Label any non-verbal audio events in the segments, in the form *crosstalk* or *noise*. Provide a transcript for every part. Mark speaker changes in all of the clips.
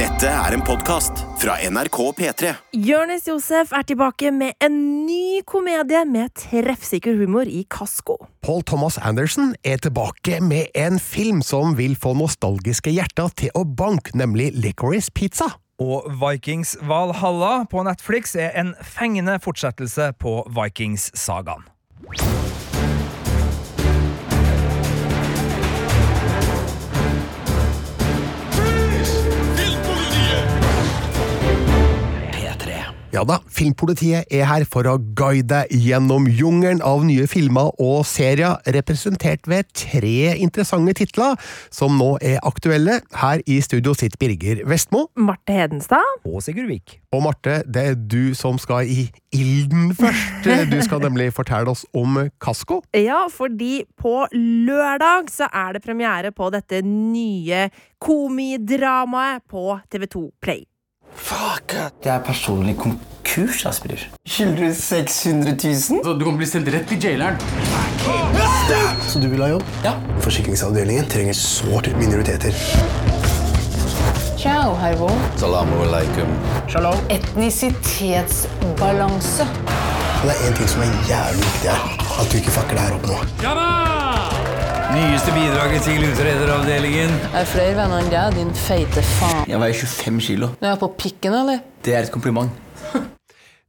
Speaker 1: Dette er en podkast fra NRK P3.
Speaker 2: Jonis Josef er tilbake med en ny komedie med treffsikker humor i Kasko.
Speaker 3: Paul Thomas Anderson er tilbake med en film som vil få nostalgiske hjerter til å banke, nemlig Licorice Pizza.
Speaker 4: Og Vikings Valhalla på Netflix er en fengende fortsettelse på Vikings-sagaen.
Speaker 3: Ja da, Filmpolitiet er her for å guide deg gjennom jungelen av nye filmer og serier, representert ved tre interessante titler som nå er aktuelle. Her i studio sitter Birger Vestmo.
Speaker 2: Marte Hedenstad.
Speaker 4: Og Sigurd Vik.
Speaker 3: Og Marte, det er du som skal i ilden først. Du skal nemlig fortelle oss om Kasko.
Speaker 2: Ja, fordi på lørdag så er det premiere på dette nye komidramaet på TV2 Play.
Speaker 5: Fuck! Det er personlig konkurs, Asbjørn. Skylder du 600 000?
Speaker 6: Så du kan bli sendt rett til jaileren.
Speaker 7: Så du vil ha jobb?
Speaker 5: Ja.
Speaker 7: Forsikringsavdelingen trenger sårt minoriteter.
Speaker 8: Ciao, Hervo.
Speaker 7: Salamu alaikum.
Speaker 8: Shalom.
Speaker 7: Etnisitetsbalanse. Det er én ting som er jævlig viktig her. At du ikke fucker det her opp nå.
Speaker 6: Nyeste bidraget til utrederavdelingen.
Speaker 8: Er flere venner enn deg, din feite faen.
Speaker 5: Jeg veier 25 kilo.
Speaker 8: Du er på pikken, eller?
Speaker 5: Det er et kompliment.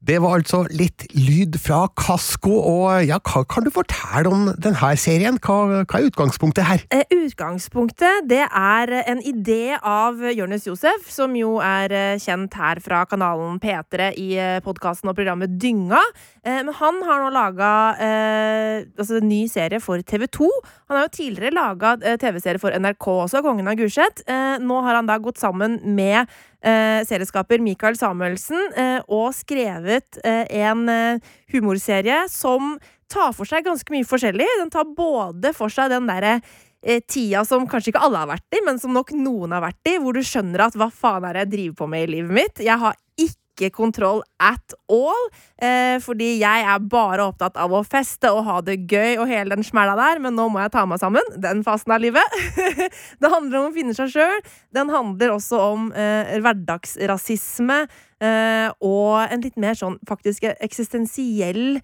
Speaker 3: Det var altså litt lyd fra Kasko, og ja, hva kan du fortelle om denne serien? Hva, hva er utgangspunktet her?
Speaker 2: Eh, utgangspunktet det er en idé av Jonis Josef, som jo er eh, kjent her fra kanalen P3 i eh, podkasten og programmet Dynga. Eh, men han har nå laga eh, altså en ny serie for TV2. Han har jo tidligere laga eh, TV-serie for NRK også, Kongen av Gulset. Nå har han da gått sammen med eh, serieskaper Mikael Samuelsen eh, og skrevet eh, en eh, humorserie som tar for seg ganske mye forskjellig. Den tar både for seg den derre eh, tida som kanskje ikke alle har vært i, men som nok noen har vært i, hvor du skjønner at hva faen er det jeg driver på med i livet mitt? Jeg har ikke kontroll at all, eh, fordi jeg er bare opptatt av å feste og ha det gøy og hele den smella der, men nå må jeg ta meg sammen. Den fasen av livet. *laughs* det handler om å finne seg sjøl. Den handler også om eh, hverdagsrasisme eh, og en litt mer sånn faktisk eksistensiell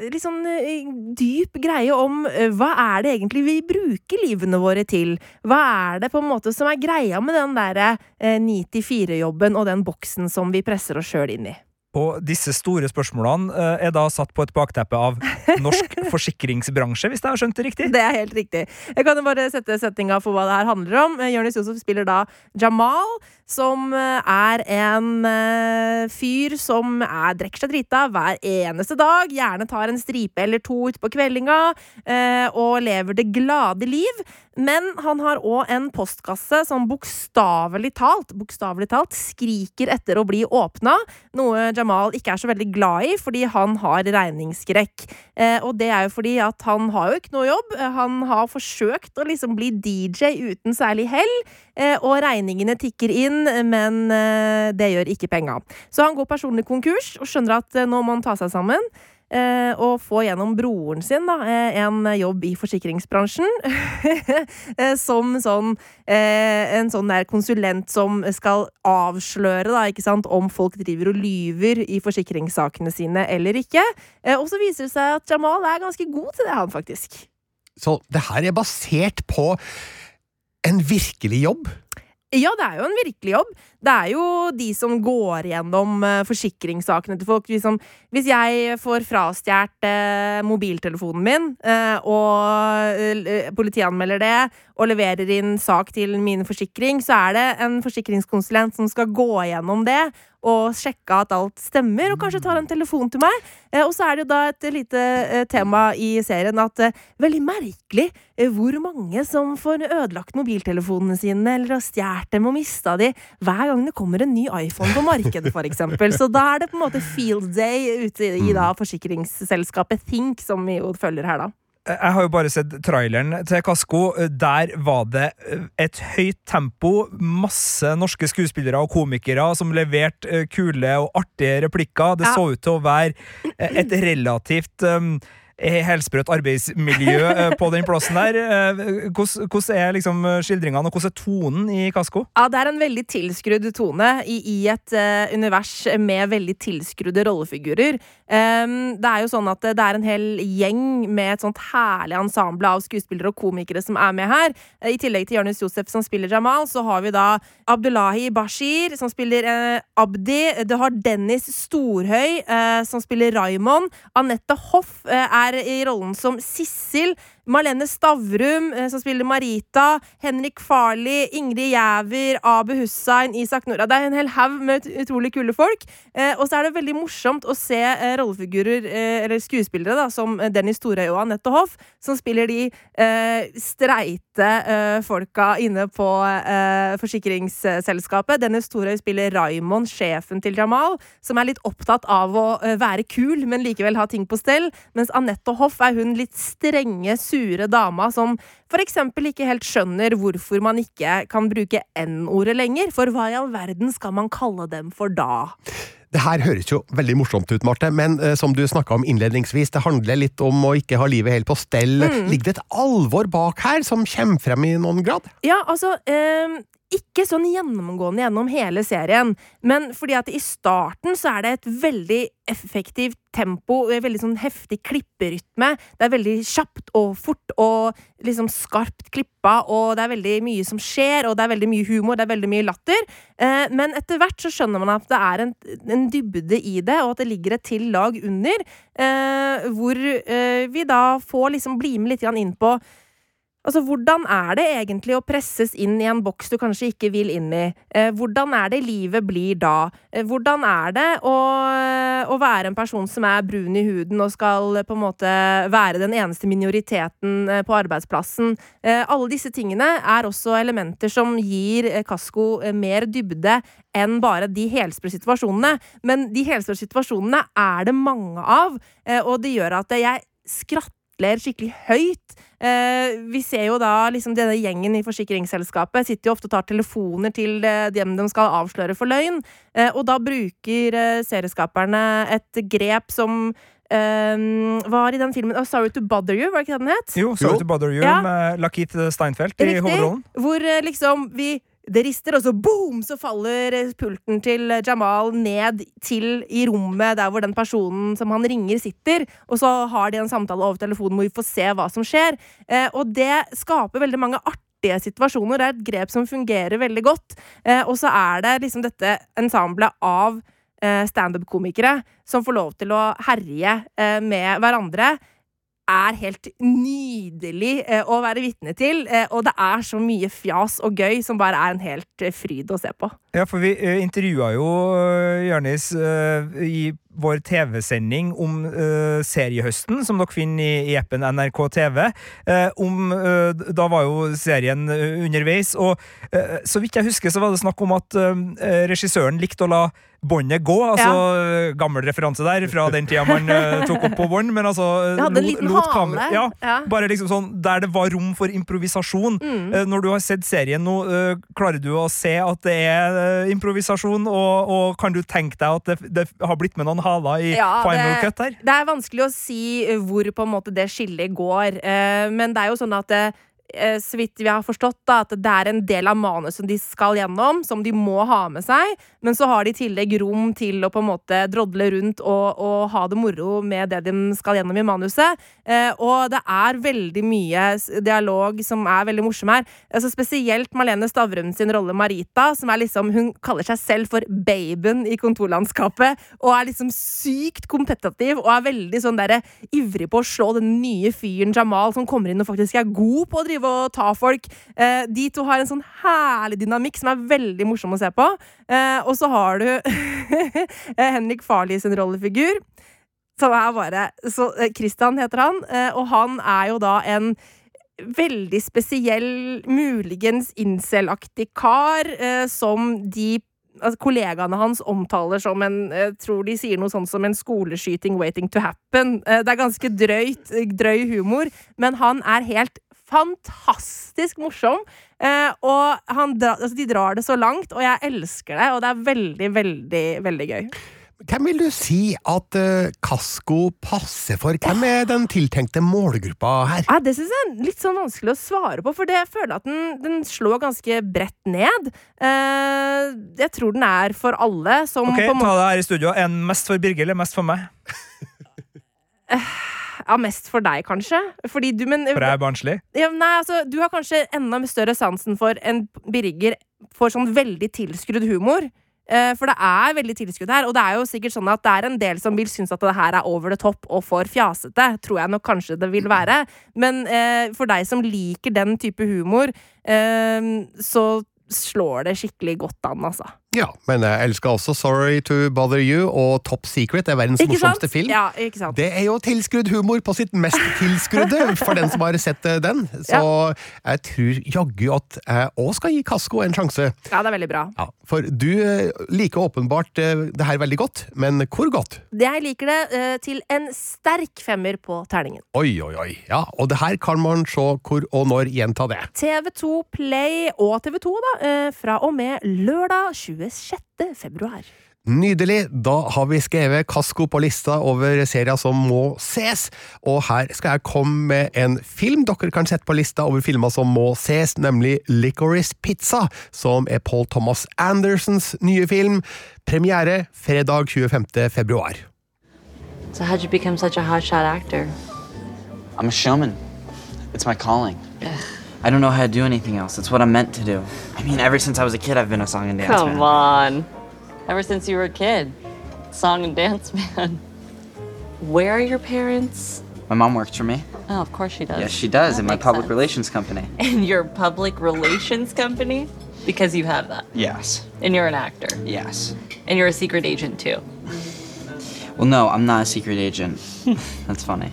Speaker 2: litt sånn eh, dyp greie om eh, hva er det egentlig vi bruker livene våre til? Hva er det på en måte som er greia med den derre eh, 9-4-jobben og den boksen som vi presser oss sjøl inn i?
Speaker 4: Og disse store spørsmålene er da satt på et bakteppe av norsk forsikringsbransje, hvis jeg har skjønt det riktig?
Speaker 2: Det er helt riktig. Jeg kan jo bare sette settinga for hva det her handler om. Eh, Jonis Josef spiller da Jamal, som eh, er en eh, fyr som er drekker seg drita hver eneste dag. Gjerne tar en stripe eller to utpå kveldinga, og lever det glade liv. Men han har òg en postkasse som bokstavelig talt, bokstavelig talt skriker etter å bli åpna, noe Jamal ikke er så veldig glad i, fordi han har regningsskrekk. Eh, og det er jo fordi at han har jo ikke noe jobb. Eh, Han har forsøkt å liksom bli DJ uten særlig hell, eh, og regningene tikker inn, men eh, det gjør ikke penga. Så han går personlig konkurs og skjønner at eh, nå må han ta seg sammen. Eh, og få gjennom broren sin da, eh, en jobb i forsikringsbransjen. *laughs* eh, som sånn eh, en sånn der konsulent som skal avsløre da, ikke sant, om folk driver og lyver i forsikringssakene sine eller ikke. Eh, og så viser det seg at Jamal er ganske god til det, han faktisk.
Speaker 3: Så det her er basert på en virkelig jobb.
Speaker 2: Ja, det er jo en virkelig jobb. Det er jo de som går gjennom eh, forsikringssakene til folk. Liksom, hvis jeg får frastjålet eh, mobiltelefonen min, eh, og politianmelder det, og leverer inn sak til min forsikring, så er det en forsikringskonsulent som skal gå gjennom det og sjekke at alt stemmer, og kanskje tar en telefon til meg. Eh, og så er det jo da et lite eh, tema i serien at eh, veldig merkelig hvor mange som får ødelagt mobiltelefonene sine, eller har stjålet dem og mista de, hver gang det kommer en ny iPhone på markedet, eksempel. Så da er det på en måte field day ute i da forsikringsselskapet Think, som vi jo følger her, da.
Speaker 4: Jeg har jo bare sett traileren til Kasko. Der var det eh, et høyt tempo, masse norske skuespillere og komikere som leverte eh, kule og artige replikker. Det
Speaker 2: Ja.
Speaker 4: så ut til å være eh, et relativt um, helsprøtt arbeidsmiljø eh, på den plassen der. Eh, Hvordan hvordan er liksom skildringene, og hvordan er tonen i Kasko?
Speaker 2: Ja, det er en veldig tilskrudd tone i, i et uh, univers med veldig tilskrudde rollefigurer. Um, det er jo sånn at det er en hel gjeng med et sånt herlig ensemble av skuespillere og komikere som er med her. Eh, I tillegg til Jonis Josef som spiller Jamal, så har vi da Abdullahi Bashir som spiller uh, Abdi. Du har Dennis Storhøy uh, som spiller Raymond. Anette Hoff eh, er i rollen som Sissel. Marlene Stavrum, eh, som spiller Marita. Henrik Farley, Ingrid Jæver, Abu Hussain, Isak Nora. Det er en hel haug med ut- utrolig kule folk. Eh, og så er det veldig morsomt å se eh, rollefigurer, eller skuespillere, da, som Dennis Storøy og Anette Hoff, som spiller de streite folka inne på forsikringsselskapet. Dennis Storøy spiller Raymond, sjefen til Jamal, som er litt opptatt av å være kul, men likevel ha ting på stell. Mens Anette Hoff er hun litt strenge, sure dama som eksempel ikke helt skjønner hvorfor man ikke kan bruke N-ordet lenger. For hva i all verden skal man kalle dem for da?
Speaker 3: Det her høres jo veldig morsomt ut, Marte, men eh, som du snakka om innledningsvis, det handler litt om å ikke ha livet helt på stell. Ligger det et alvor bak her som kommer frem i noen grad?
Speaker 2: Ja, altså eh, Ikke sånn gjennomgående gjennom hele serien, men fordi at i starten så er det et veldig effektivt tempo, et veldig sånn heftig klipperytme. Det er veldig kjapt og fort og liksom skarpt klippa, og det er veldig mye som skjer, og det er veldig mye humor, det er veldig mye latter. Eh, men etter hvert så skjønner man at det er en, en dybde i det, og at det ligger et til lag under, eh, hvor eh, vi da får liksom bli med litt inn på Altså, hvordan er det egentlig å presses inn i en boks du kanskje ikke vil inn i? Eh, hvordan er det livet blir da? Eh, hvordan er det å, å være en person som er brun i huden og skal eh, på en måte være den eneste minoriteten eh, på arbeidsplassen? Eh, alle disse tingene er også elementer som gir eh, Kasko eh, mer dybde enn bare de helsprø-situasjonene. Men de helsprø-situasjonene er det mange av, eh, og det gjør at jeg skrattler skikkelig høyt. Eh, vi ser jo da liksom denne gjengen i forsikringsselskapet sitter jo ofte og tar telefoner til eh, dem de skal avsløre for løgn, eh, og da bruker eh, serieskaperne et grep som eh, var i den filmen oh, Sorry to Bother You, var det ikke det den het?
Speaker 4: Jo, Sorry to bother you
Speaker 2: Ja.
Speaker 4: med Lakit Steinfeld i
Speaker 2: Riktig.
Speaker 4: hovedrollen.
Speaker 2: Hvor eh, liksom vi det rister, og så boom, så faller pulten til Jamal ned til i rommet der hvor den personen som han ringer, sitter. Og så har de en samtale over telefonen hvor vi får se hva som skjer. Eh, og det skaper veldig mange artige situasjoner. Det er et grep som fungerer veldig godt. Eh, og så er det liksom dette ensemblet av eh, standup-komikere som får lov til å herje eh, med hverandre er helt nydelig eh, å være vitne til. Eh, og det er så mye fjas og gøy som bare er en helt eh, fryd å se på.
Speaker 4: Ja, for vi intervjua jo Jørnis i vår TV-sending om uh, seriehøsten, som dere finner i, i appen NRK TV. Uh, om, uh, da var jo serien eh, underveis, og eh, så vidt jeg husker, så var det snakk om at eh, regissøren likte å la båndet gå. Altså ja. gammel referanse der, fra den tida man uh, tok opp på bånd, men altså eh,
Speaker 2: en liten hale.
Speaker 4: kamera- ja,
Speaker 2: Ja.
Speaker 4: Bare liksom sånn der det var rom for improvisasjon.
Speaker 2: Mm.
Speaker 4: Uh, Når du har sett serien nå, eh, klarer du å se at det er eh, improvisasjon, og, og kan du tenke deg at det, det har blitt med noen haler i
Speaker 2: Ja,
Speaker 4: final
Speaker 2: det-
Speaker 4: cut her?
Speaker 2: Det er vanskelig å si eh, hvor på en måte det skillet går, eh, men det er jo sånn at eh, så vidt vi har forstått, da, at det er en del av manuset de skal gjennom, som de må ha med seg. Men så har de i tillegg rom til å på en måte drodle rundt og, og ha det moro med det de skal gjennom i manuset. Eh, og det er veldig mye dialog som er veldig morsom her. Altså Spesielt Marlene Stavrum sin rolle Marita, som er liksom Hun kaller seg selv for baben i kontorlandskapet, og er liksom sykt kompetitiv og er veldig sånn derre ivrig på å slå den nye fyren Jamal som kommer inn og faktisk er god på å drive og ta folk. Eh, de to har en sånn herlig dynamikk som er veldig morsom å se på. Eh, og så har du *laughs* eh, Henrik Farley sin rollefigur. Som er bare så, eh, Christian heter han, eh, og han er jo da en veldig spesiell, muligens incel-aktig kar, eh, som de altså, kollegaene hans omtaler som en Jeg tror de sier noe sånt som en skoleskyting waiting to happen. Det er ganske drøyt, drøy humor, men han er helt fantastisk morsom. Eh, og han dra, altså, de drar det så langt, og jeg elsker det, og det er veldig, veldig, veldig gøy.
Speaker 3: Hvem vil du si at uh, Kasko passer for? Hvem er den tiltenkte målgruppa her?
Speaker 2: Ja, det syns jeg er litt sånn vanskelig å svare på, for det, jeg føler at den, den slår ganske bredt ned. Uh, jeg tror den er for alle som
Speaker 4: Ok,
Speaker 2: på
Speaker 4: ta det her i studio. En mest for Birger eller mest for meg? *laughs*
Speaker 2: Ja, mest for deg, kanskje. Fordi du, men
Speaker 4: For jeg er barnslig.
Speaker 2: ja, Nei, altså, du har kanskje enda større sansen for en Birger for sånn veldig tilskrudd humor. Eh, for det er veldig tilskudd her, og det er jo sikkert sånn at det er en del som vil synes at det her er over the top og for fjasete. Tror jeg nok kanskje det vil være. Men eh, for deg som liker den type humor, eh, så slår det skikkelig godt an, altså.
Speaker 3: Ja, men jeg elsker også Sorry to Bother You og Top Secret. Det er verdens morsomste film.
Speaker 2: Ja, ikke sant?
Speaker 3: Det er jo tilskrudd humor på sitt mest tilskrudde, *laughs* for den som har sett eh, den. Så jeg tror jaggu at jeg òg skal gi Kasko en sjanse.
Speaker 2: Ja, det er veldig bra.
Speaker 3: Ja, For du eh, liker åpenbart eh, det her veldig godt, men hvor godt?
Speaker 2: Jeg liker det til en sterk femmer på terningen.
Speaker 3: Oi, oi, oi. Ja, og det her kan man se hvor og når gjenta det.
Speaker 2: TV2 Play og TV2 da, fra og med lørdag 26. februar.
Speaker 3: Nydelig! Da har vi skrevet Kasko på lista over serier som må ses, og her skal jeg komme med en film dere kan sette på lista over filmer som må ses, nemlig Licorice Pizza, som er Paul Thomas Andersons nye film. Premiere fredag 25. februar.
Speaker 9: So how'd you become such a hotshot actor?
Speaker 5: I'm a showman. It's my calling. I don't know how to do anything else. It's what I'm meant to do. I mean, ever since I was a kid, I've been a song and dance man.
Speaker 9: Come
Speaker 5: man.
Speaker 9: on. Ever since you were a kid. Song and dance man. Where are your parents?
Speaker 5: My mom works for me.
Speaker 9: Oh, of course she does.
Speaker 5: Yes, she does
Speaker 9: That
Speaker 5: in my
Speaker 9: makes
Speaker 5: public
Speaker 9: sense.
Speaker 5: relations company.
Speaker 9: In your public relations company? Because you have that.
Speaker 5: Yes.
Speaker 9: And you're an actor.
Speaker 5: Yes.
Speaker 9: And you're a secret agent too.
Speaker 5: Well, no, I'm not a secret agent. *laughs* That's funny.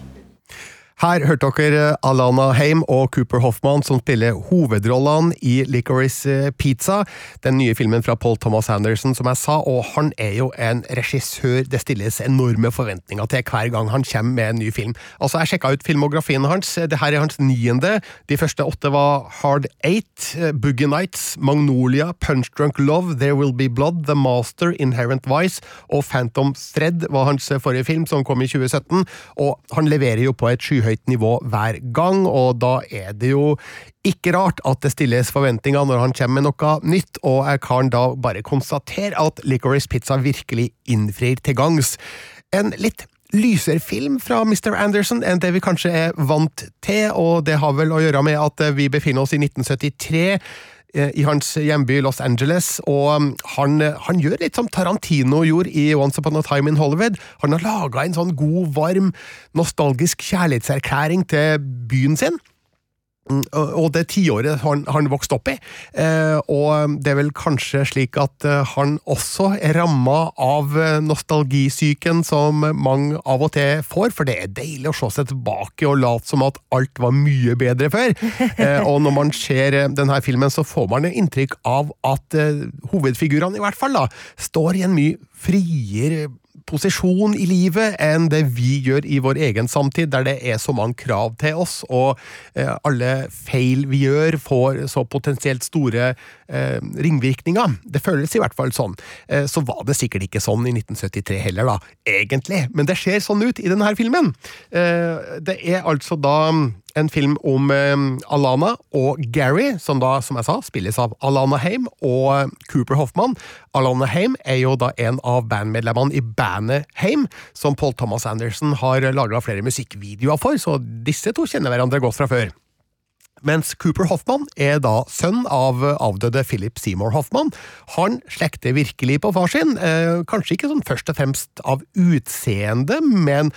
Speaker 3: Her hørte dere Alana Haim og Cooper Hoffman som spiller hovedrollene i Licorice Pizza, den nye filmen fra Paul Thomas Anderson, som jeg sa, og han er jo en regissør det stilles enorme forventninger til hver gang han kommer med en ny film. Altså, Jeg sjekka ut filmografien hans, det her er hans niende. De første åtte var Hard Eight, Boogie Nights, Magnolia, Punch Drunk Love, There Will Be Blood, The Master, Inherent Vice og Phantom Thread var hans forrige film, som kom i 2017, og han leverer jo på et skyhøyt nivå hver gang, og da er det jo ikke rart at det stilles forventninger når han kommer med noe nytt, og jeg kan da bare konstatere at Licorice Pizza virkelig innfrir til gangs. En litt lysere film fra Mr. Anderson enn det vi kanskje er vant til, og det har vel å gjøre med at vi befinner oss i 1973 eh, i hans hjemby Los Angeles, og um, han, han gjør litt som Tarantino gjorde i Once Upon a Time in Hollywood. Han har laga en sånn god, varm, nostalgisk kjærlighetserklæring til byen sin. Mm, og- det tiåret han, han vokste opp i. Eh, og det er vel kanskje slik at eh, han også er ramma av eh, nostalgisyken som mange av og til får, for det er deilig å se seg tilbake og late som at alt var mye bedre før. *laughs* Eh, og når man ser denne filmen, så får man inntrykk av at eh, hovedfigurene, i hvert fall, da, står i en mye friere posisjon i livet enn det vi gjør i vår egen samtid, der det er så mange krav til oss, og eh, alle feil vi gjør, får så potensielt store eh, ringvirkninger. Det føles i hvert fall sånn. Eh, så var det sikkert ikke sånn i 1973 heller, da, egentlig, men det ser sånn ut i denne filmen. Eh, det er altså da en film om eh, Alana og Gary, som da, som jeg sa, spilles av Alana Haim og eh, Cooper Hoffman. Alana Haim er jo da en av bandmedlemmene i bandet Haim, som Paul Thomas Anderson har laga flere musikkvideoer for, så disse to kjenner hverandre godt fra før. Mens Cooper Hoffman er da sønn av avdøde Philip Seymour Hoffman. Han slekter virkelig på far sin, eh, kanskje ikke sånn først og fremst av utseende, men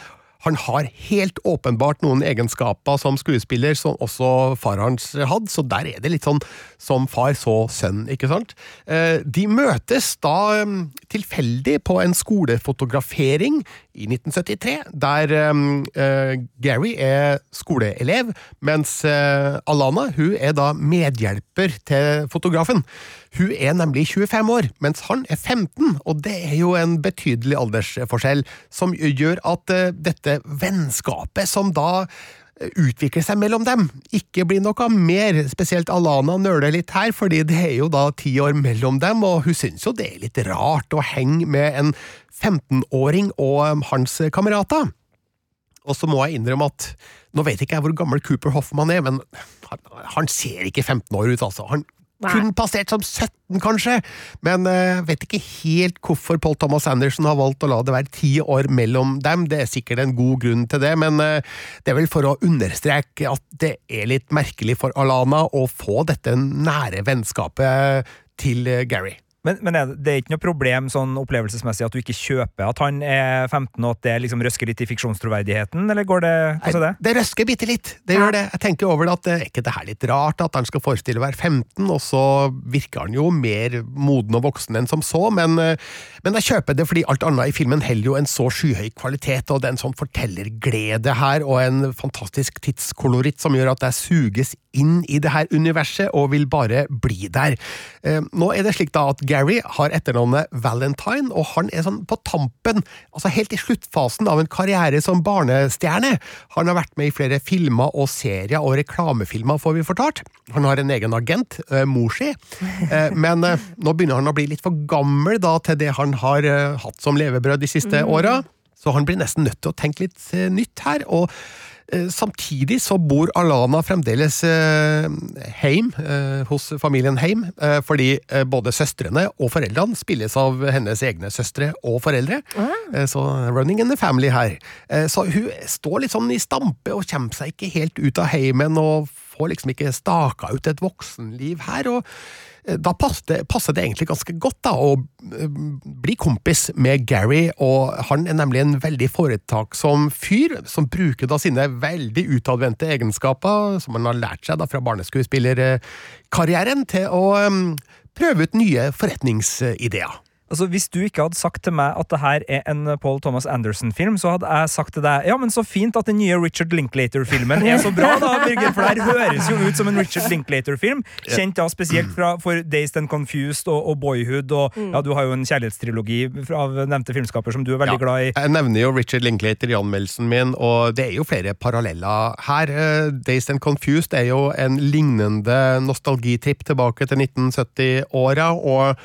Speaker 3: han har helt åpenbart noen egenskaper som skuespiller som også far hans hadde, så der er det litt sånn som far så sønn, ikke sant? Eh, De møtes da eh, tilfeldig på en skolefotografering i 1973, der eh, Gary er skoleelev, mens Alana hun er da medhjelper til fotografen. Hun er nemlig 25 år, mens han er 15, og det er jo en betydelig aldersforskjell, som gjør at eh, vennskapet, som da eh, utvikle seg mellom dem. Ikke bli noe mer. Spesielt Alana nøler litt her, fordi det er jo da ti år mellom dem, og hun synes jo det er litt rart å henge med en 15-åring og um, hans kamerater. Og så må jeg innrømme at nå vet ikke jeg hvor gammel Cooper Hoffman er, men han, han ser ikke 15 år ut, altså. Han. Kun passert som 17, kanskje, men jeg vet ikke helt hvorfor Paul Thomas Anderson har valgt å la det være ti år mellom dem. Det er sikkert en god grunn til det, men uh, det er vel for å understreke at det er litt merkelig for Alana å få dette nære vennskapet til eh, Gary.
Speaker 4: Men, men er det, det er ikke noe problem sånn opplevelsesmessig at du ikke kjøper at han er 15, og at det liksom røsker litt i fiksjonstroverdigheten, eller går det Hvordan er det?
Speaker 3: Det røsker bitte litt, det gjør det. Jeg tenker over det at eh, er ikke det her litt rart at han skal forestille å være 15, og så virker han jo mer moden og voksen enn som så, men, eh, men jeg kjøper det fordi alt annet i filmen heller jo en så skyhøy kvalitet, og det er en sånn fortellerglede her, og en fantastisk tidskoloritt som gjør at jeg suges inn i det her universet og vil bare bli der. Eh, Nå er det slik da at Gary har etternavnet Valentine, og han er sånn på tampen, altså helt i sluttfasen av en karriere som barnestjerne. Han har vært med i flere filmer og serier og reklamefilmer, får vi fortalt. Han har en egen agent, Moshi. mor si, Eh, men eh, nå begynner han å bli litt for gammel da til det han har eh, hatt som levebrød de siste åra. Så han blir nesten nødt til å tenke litt eh, nytt her. og eh, Samtidig så bor Alana fremdeles eh, heim, eh, hos familien Heim, eh, fordi eh, både søstrene og foreldrene spilles av hennes egne søstre og foreldre. Eh, så running in the family her. Eh, så hun står litt sånn i stampe og kommer seg ikke helt ut av heimen og får liksom ikke staka ut et voksenliv her. og eh, da passer det, det egentlig ganske godt da, å eh, bli kompis med Gary, og han er nemlig en veldig foretaksom fyr, som bruker da sine veldig utadvendte egenskaper, som han har lært seg da fra barneskuespillerkarrieren, til å eh, prøve ut nye forretningsideer.
Speaker 4: Altså, Hvis du ikke hadde sagt til meg at det her er en Paul Thomas Anderson-film, så hadde jeg sagt til deg ja, men så fint at den nye Richard Linklater-filmen er så bra, da, Birger, for det her høres jo ut som en Richard Linklater-film. Kjent da spesielt fra, for Dazed and Confused og, og Boyhood, og ja, du har jo en kjærlighetstrilogi av nevnte filmskaper som du er veldig
Speaker 3: Ja,
Speaker 4: glad i.
Speaker 3: Jeg nevner jo Richard Linklater i anmeldelsen min, og det er jo flere paralleller her. Eh, Dazed and Confused er jo en lignende nostalgitripp tilbake til 1970-åra, og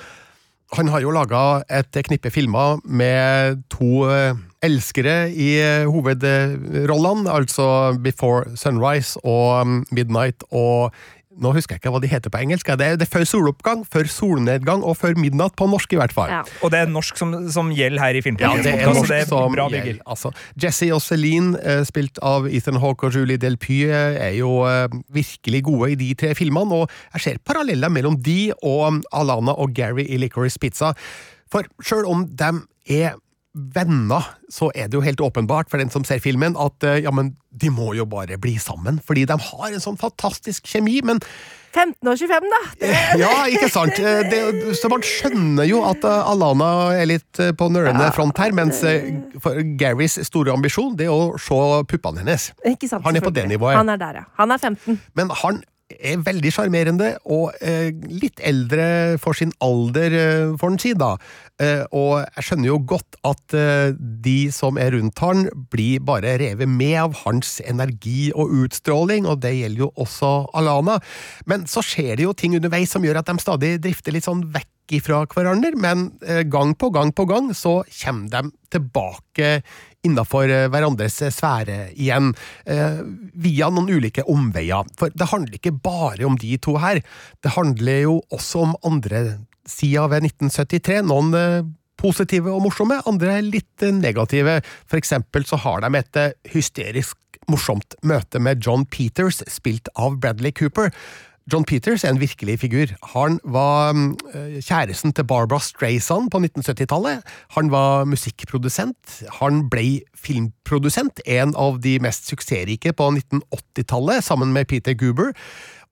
Speaker 3: han har jo laga et knippe filmer med to eh, elskere i eh, hovedrollene, altså Before Sunrise og um, Midnight og nå husker jeg ikke hva de heter på engelsk. Det er, det er før soloppgang, før solnedgang og før midnatt på norsk, i hvert fall.
Speaker 2: Ja.
Speaker 4: Og det er norsk som, som gjelder her i
Speaker 3: Ja, det er
Speaker 4: podcast, så
Speaker 3: norsk
Speaker 4: det er
Speaker 3: som
Speaker 4: bra,
Speaker 3: gjelder. Altså, Jesse og Celine, eh, spilt av Ethan Hawke og Julie Delpy, er jo eh, virkelig gode i de tre filmene, og jeg ser paralleller mellom de og um, Alana og Gary i Licorice Pizza. For sjøl om de er venner, så er det jo helt åpenbart for den som ser filmen, at eh, ja, men de må jo bare bli sammen, fordi de har en sånn fantastisk kjemi, men
Speaker 2: 15 og 25, da. *laughs* Det,
Speaker 3: ja, ikke sant? Eh, Det, så man skjønner jo at eh, Alana er litt på nølende front her, mens Garys store ambisjon det er å se puppene hennes.
Speaker 2: ikke sant,
Speaker 3: Han er på det nivået.
Speaker 2: Han er der, ja. Han er 15.
Speaker 3: Men han er veldig sjarmerende, og eh, litt eldre for sin alder, eh, får en si, da. Eh, og jeg skjønner jo godt at eh, de som er rundt han, blir bare revet med av hans energi og utstråling, og det gjelder jo også Alana. Men så skjer det jo ting underveis som gjør at de stadig drifter litt sånn vekk ifra hverandre, men eh, gang på gang på gang så kommer de tilbake innafor eh, hverandres sfære igjen, eh, via noen ulike omveier. For det handler ikke bare om de to her, det handler jo også om andre sider ved 1973. Noen eh, positive og morsomme, andre litt eh, negative. For eksempel så har de et eh, hysterisk morsomt møte med John Peters, spilt av Bradley Cooper. John Peters er en virkelig figur. Han var mm, eh, kjæresten til Barbara Strayson på 1970-tallet. Han var musikkprodusent. Han ble filmprodusent, en av de mest suksessrike på 1980-tallet, sammen med Peter Guber.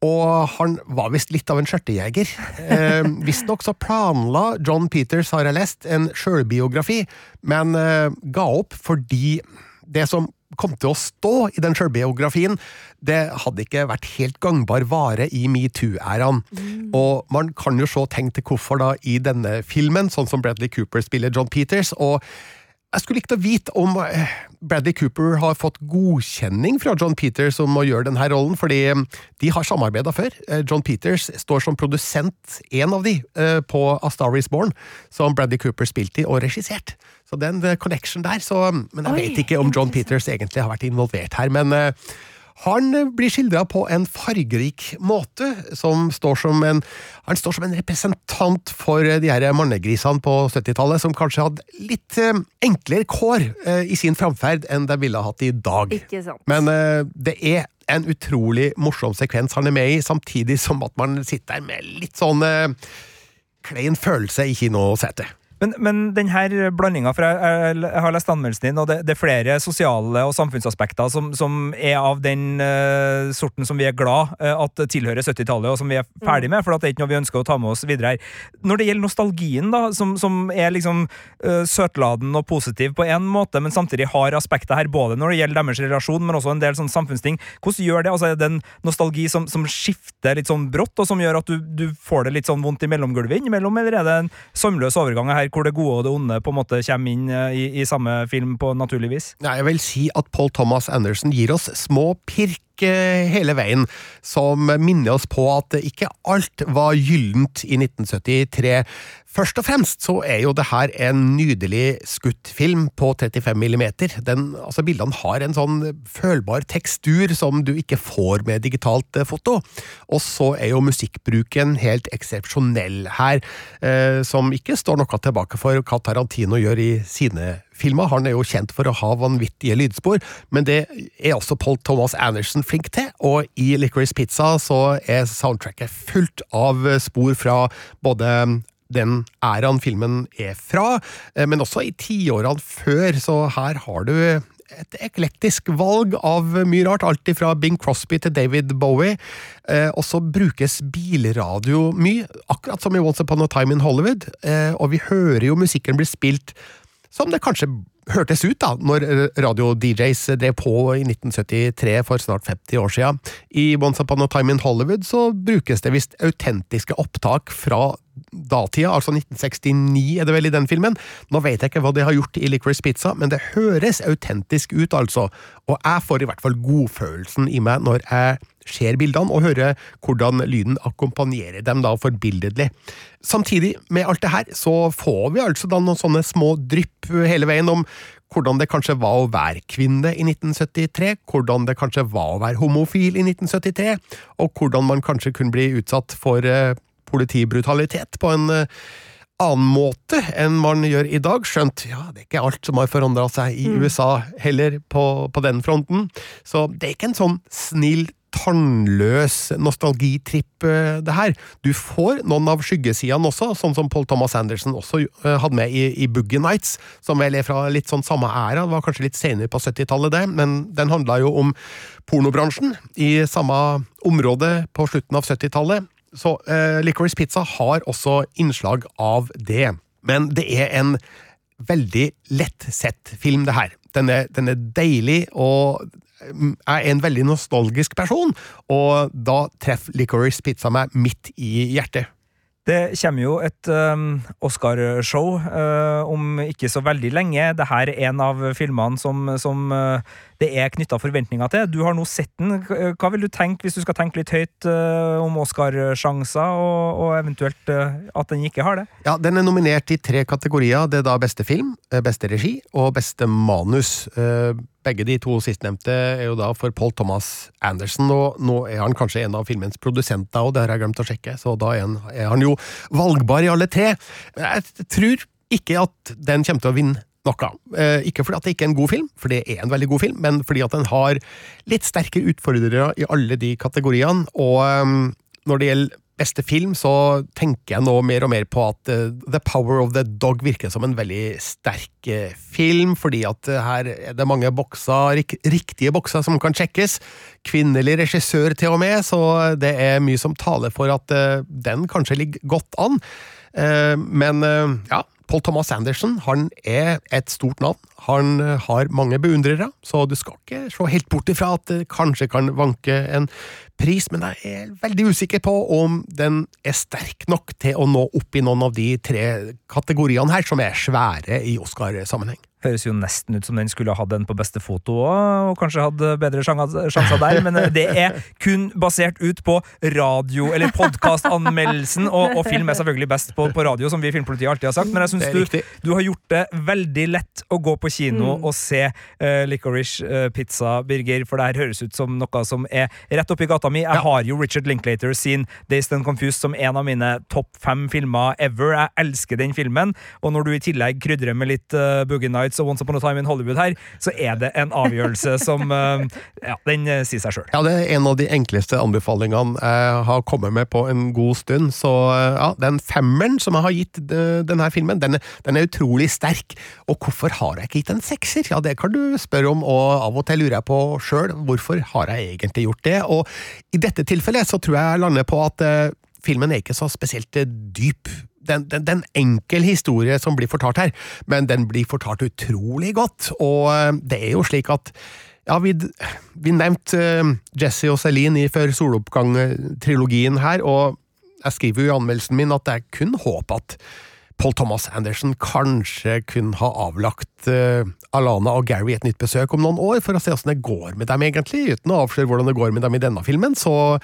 Speaker 3: Og han var visst litt av en skjørtejeger. *laughs* Eh, Visstnok så planla John Peters, har jeg lest, en sjølbiografi, men eh, ga opp fordi det som kom til å stå i den sjølbiografien, det hadde ikke vært helt gangbar vare i metoo-æraen. Og man kan jo se tegn til hvorfor da i denne filmen, sånn som Bradley Cooper spiller John Peters, og Jeg skulle likt å vite om eh, Bradley Cooper har fått godkjenning fra John Peters om å gjøre denne rollen, fordi eh, de har samarbeida før. Eh, John Peters står som produsent, en av de, på A Star Is Born, som Bradley Cooper spilte i og regissert. Så den eh, connection der, så, men jeg
Speaker 2: Oi,
Speaker 3: vet ikke om John Peters egentlig har vært involvert her. men... eh, han blir skildra på en fargerik måte, som står som en, han står som en representant for de her mannegrisene på 70-tallet, som kanskje hadde litt eh, enklere kår eh, i sin framferd enn de ville hatt i dag.
Speaker 2: Ikke sant.
Speaker 3: Men eh, det er en utrolig morsom sekvens han er med i, samtidig som at man sitter der med litt sånn eh, klein følelse i kinosetet.
Speaker 4: Men, men denne blandinga, for jeg, jeg, jeg har lest anmeldelsen din, og det, det er flere sosiale og samfunnsaspekter som, som er av den uh, sorten som vi er glad uh, at tilhører 70-tallet, og som vi er ferdig med, for det er ikke noe vi ønsker å ta med oss videre her. Når det gjelder nostalgien, da, som, som er liksom uh, søtladen og positiv på en måte, men samtidig har aspekter her, både når det gjelder deres relasjon, men også en del sånn samfunnsting, hvordan gjør det? Altså, er det en nostalgi som, som skifter litt sånn brått, og som gjør at du, du får det litt sånn vondt i mellomgulvet innimellom, eller er det en sømløs overgang her, hvor det gode og det onde på en måte kommer inn eh, i, i samme film på naturlig vis?
Speaker 3: Nei, jeg vil si at Paul Thomas Anderson gir oss små pirk hele veien, som minner oss på at ikke alt var gyllent i 1973. Først og fremst så er jo det her en nydelig skutt film på 35 millimeter. Den, altså Bildene har en sånn følbar tekstur som du ikke får med digitalt eh, foto. Og så er jo musikkbruken helt eksepsjonell her, eh, som ikke står noe tilbake for hva Tarantino gjør i sine filmer. Han er jo kjent for å ha vanvittige lydspor, men det er også Paul Thomas Anderson flink til, og i Licorice Pizza så er soundtracket fullt av spor fra både den æraen filmen er fra, eh, men også i tiårene før, så her har du et eklektisk valg av mye rart, alt fra Bing Crosby til David Bowie. Eh, og så brukes bilradio mye, akkurat som i Once Upon a Time in Hollywood. Eh, og vi hører jo musikken bli spilt som det kanskje hørtes ut da, når radio-DJs drev på i 1973 for snart 50 år siden. I Once Upon a Time in Hollywood så brukes det visst autentiske opptak fra datida, altså 1969 er det vel i den filmen. Nå vet jeg ikke hva de har gjort i Licorice Pizza, men det høres autentisk ut, altså. Og jeg får i hvert fall godfølelsen i meg når jeg ser bildene og hører hvordan lyden akkompagnerer dem da forbilledlig. Samtidig med alt det her, så får vi altså da noen sånne små drypp hele veien om hvordan det kanskje var å være kvinne i 1973, hvordan det kanskje var å være homofil i 1973, og hvordan man kanskje kunne bli utsatt for eh, politibrutalitet på en eh, annen måte enn man gjør i dag, skjønt ja, det er ikke alt som har forandra seg i USA heller på, på den fronten, så det er ikke en sånn snill tannløs nostalgitripp, eh, det her. Du får noen av skyggesidene også, sånn som Paul Thomas Anderson også eh, hadde med i, i Boogie Nights, som vel er fra litt sånn samme æra, det var kanskje litt senere på 70-tallet det, men den handla jo om pornobransjen i samme område på slutten av 70-tallet. Så eh, Licorice Pizza har også innslag av det. Men det er en veldig lettsett film, det her. Den er, den er deilig, og jeg er en veldig nostalgisk person, og da treffer Licorice Pizza meg midt i hjertet.
Speaker 4: Det kommer jo et um, Oscarshow uh, om ikke så veldig lenge. Dette er en av filmene som, som uh, det er knytta forventninger til. Du har nå sett den. Hva vil du tenke, hvis du skal tenke litt høyt uh, om Oscarsjanser, og, og eventuelt at den ikke har det?
Speaker 3: Ja, Den er nominert i tre kategorier. Det er da beste film, beste regi og beste manus. Begge de to sistnevnte er jo da for Paul Thomas Anderson, og nå er han kanskje en av filmens produsenter, og det har jeg glemt å sjekke, så da er han jo valgbar i alle tre. Jeg tror ikke at den kommer til å vinne noe. Eh, ikke fordi at det ikke er en god film, for det er en veldig god film, men fordi at den har litt sterkere utfordrere i alle de kategoriene, og um, når det gjelder beste film, så tenker jeg nå mer og mer på at uh, The Power of the Dog virker som en veldig sterk uh, film, fordi at her er det mange bokser, riktige bokser som kan sjekkes. Kvinnelig regissør til og med, så det er mye som taler for at den kanskje ligger godt an. men ja, Paul Thomas Anderson han er et stort navn. Han har mange beundrere, så du skal ikke se helt bort ifra at det kanskje kan vanke en pris, men jeg er veldig usikker på om den er sterk nok til å nå opp i noen av de tre kategoriene her, som er svære i Oscar-sammenheng.
Speaker 4: Høres jo nesten ut som den skulle ha hatt en på beste foto òg, og kanskje hatt bedre sjanser der, men det er kun basert ut på radio- eller podkastanmeldelsen, og, og film er selvfølgelig best på, på radio, som vi i Filmpolitiet alltid har sagt, men jeg syns du, du har gjort det veldig lett å gå på kino og se uh, Licorice uh, Pizza, Birger, for det her høres ut som noe som er rett oppi gata mi. Jeg har jo Richard Linklater sin Dazed and Confused som en av mine topp fem filmer ever. Jeg elsker den filmen, og når du i tillegg krydrer med litt uh, Boogie Nights og Once Upon a Time in Hollywood her, så er det en avgjørelse som uh, *laughs* Ja, den uh, sier seg sjøl.
Speaker 3: Ja, det er en av de enkleste anbefalingene jeg har kommet med på en god stund. Så ja, den femmeren som jeg har gitt eh, denne filmen, den, den er utrolig sterk. Og hvorfor har jeg ikke gitt en sekser? Ja, det kan du spørre om, og av og til lurer jeg på sjøl hvorfor har jeg egentlig gjort det. Og i dette tilfellet så tror jeg jeg lander på at eh, filmen er ikke så spesielt eh, dyp. Den, den, den enkel historie som blir fortalt her, men den blir fortalt utrolig godt. Og eh, det er jo slik at ja, vi, vi nevnte eh, Jesse og Celine i Før soloppgang-trilogien her, og jeg skriver jo i anmeldelsen min at jeg kun håper at Paul Thomas Anderson kanskje kunne ha avlagt uh, Alana og Gary et nytt besøk om noen år, for å se åssen det går med dem, egentlig. Uten å avsløre hvordan det går med dem i denne filmen, så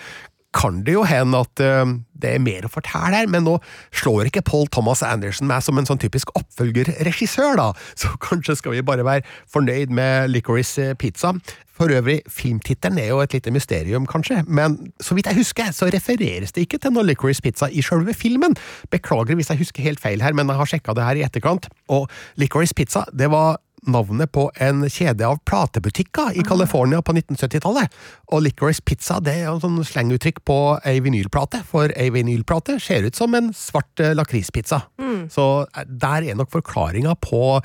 Speaker 3: kan det jo hende at uh, det er mer å fortelle her, men nå slår ikke Paul Thomas Anderson meg som en sånn typisk oppfølgerregissør, da, *laughs* så kanskje skal vi bare være fornøyd med Licorice Pizza. For øvrig, filmtittelen er jo et lite mysterium, kanskje, men så vidt jeg husker, så refereres det ikke til noe Licorice Pizza i selve filmen. Beklager hvis jeg husker helt feil her, men jeg har sjekka det her i etterkant, og Licorice Pizza, det var navnet på en kjede av platebutikker i California på 1970-tallet. Og Licorice Pizza det er jo sånn slenguttrykk på ei vinylplate, for ei vinylplate ser ut som en svart lakrispizza. lakrispizza. Så eh, der er nok forklaringa på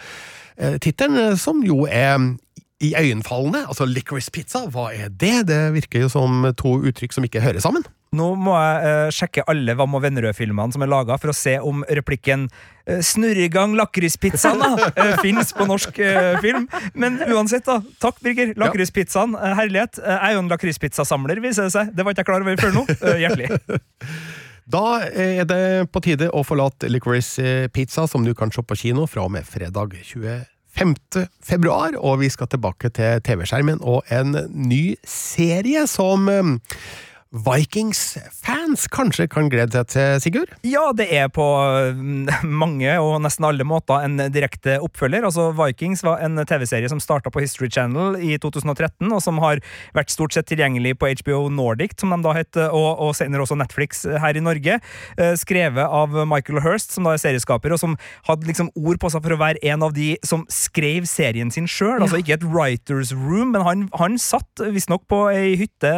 Speaker 3: eh, tittelen, eh, som jo er iøynefallende. Altså licorice pizza, hva er det? Det virker jo som to uttrykk som ikke hører sammen.
Speaker 4: Nå må jeg eh, sjekke alle Hva og Vennerød-filmene som er laga, for å se om replikken uh, 'Snurr i gang lakrispizzaen' uh, *laughs* fins på norsk eh, film. Men uansett, da. Takk, Birger. Lakrispizzaen. eh, herlighet. Eh, jeg er jo en lakrispizzasamler, viser det seg. Det var ikke jeg klar over før nå. Eh, hjertelig. *laughs*
Speaker 3: Da er det på tide å forlate Licorice eh, Pizza, som du kan se på kino fra og med fredag 25. februar, og vi skal tilbake til TV-skjermen og en ny serie som eh, Vikings-fans kanskje kan glede seg til, Sigurd?
Speaker 4: Ja, det er på mm, mange og nesten alle måter en direkte oppfølger. Altså, Vikings var en TV-serie som starta på History Channel i 2013, og som har vært stort sett tilgjengelig på HBO Nordic, som de da het, og, og senere også Netflix her i Norge. Eh, Skrevet av Michael Hirst, som da er serieskaper, og som hadde liksom ord på seg for å være en av de som skrev serien sin sjøl. Altså ikke et writers room, men han, han satt visstnok på ei hytte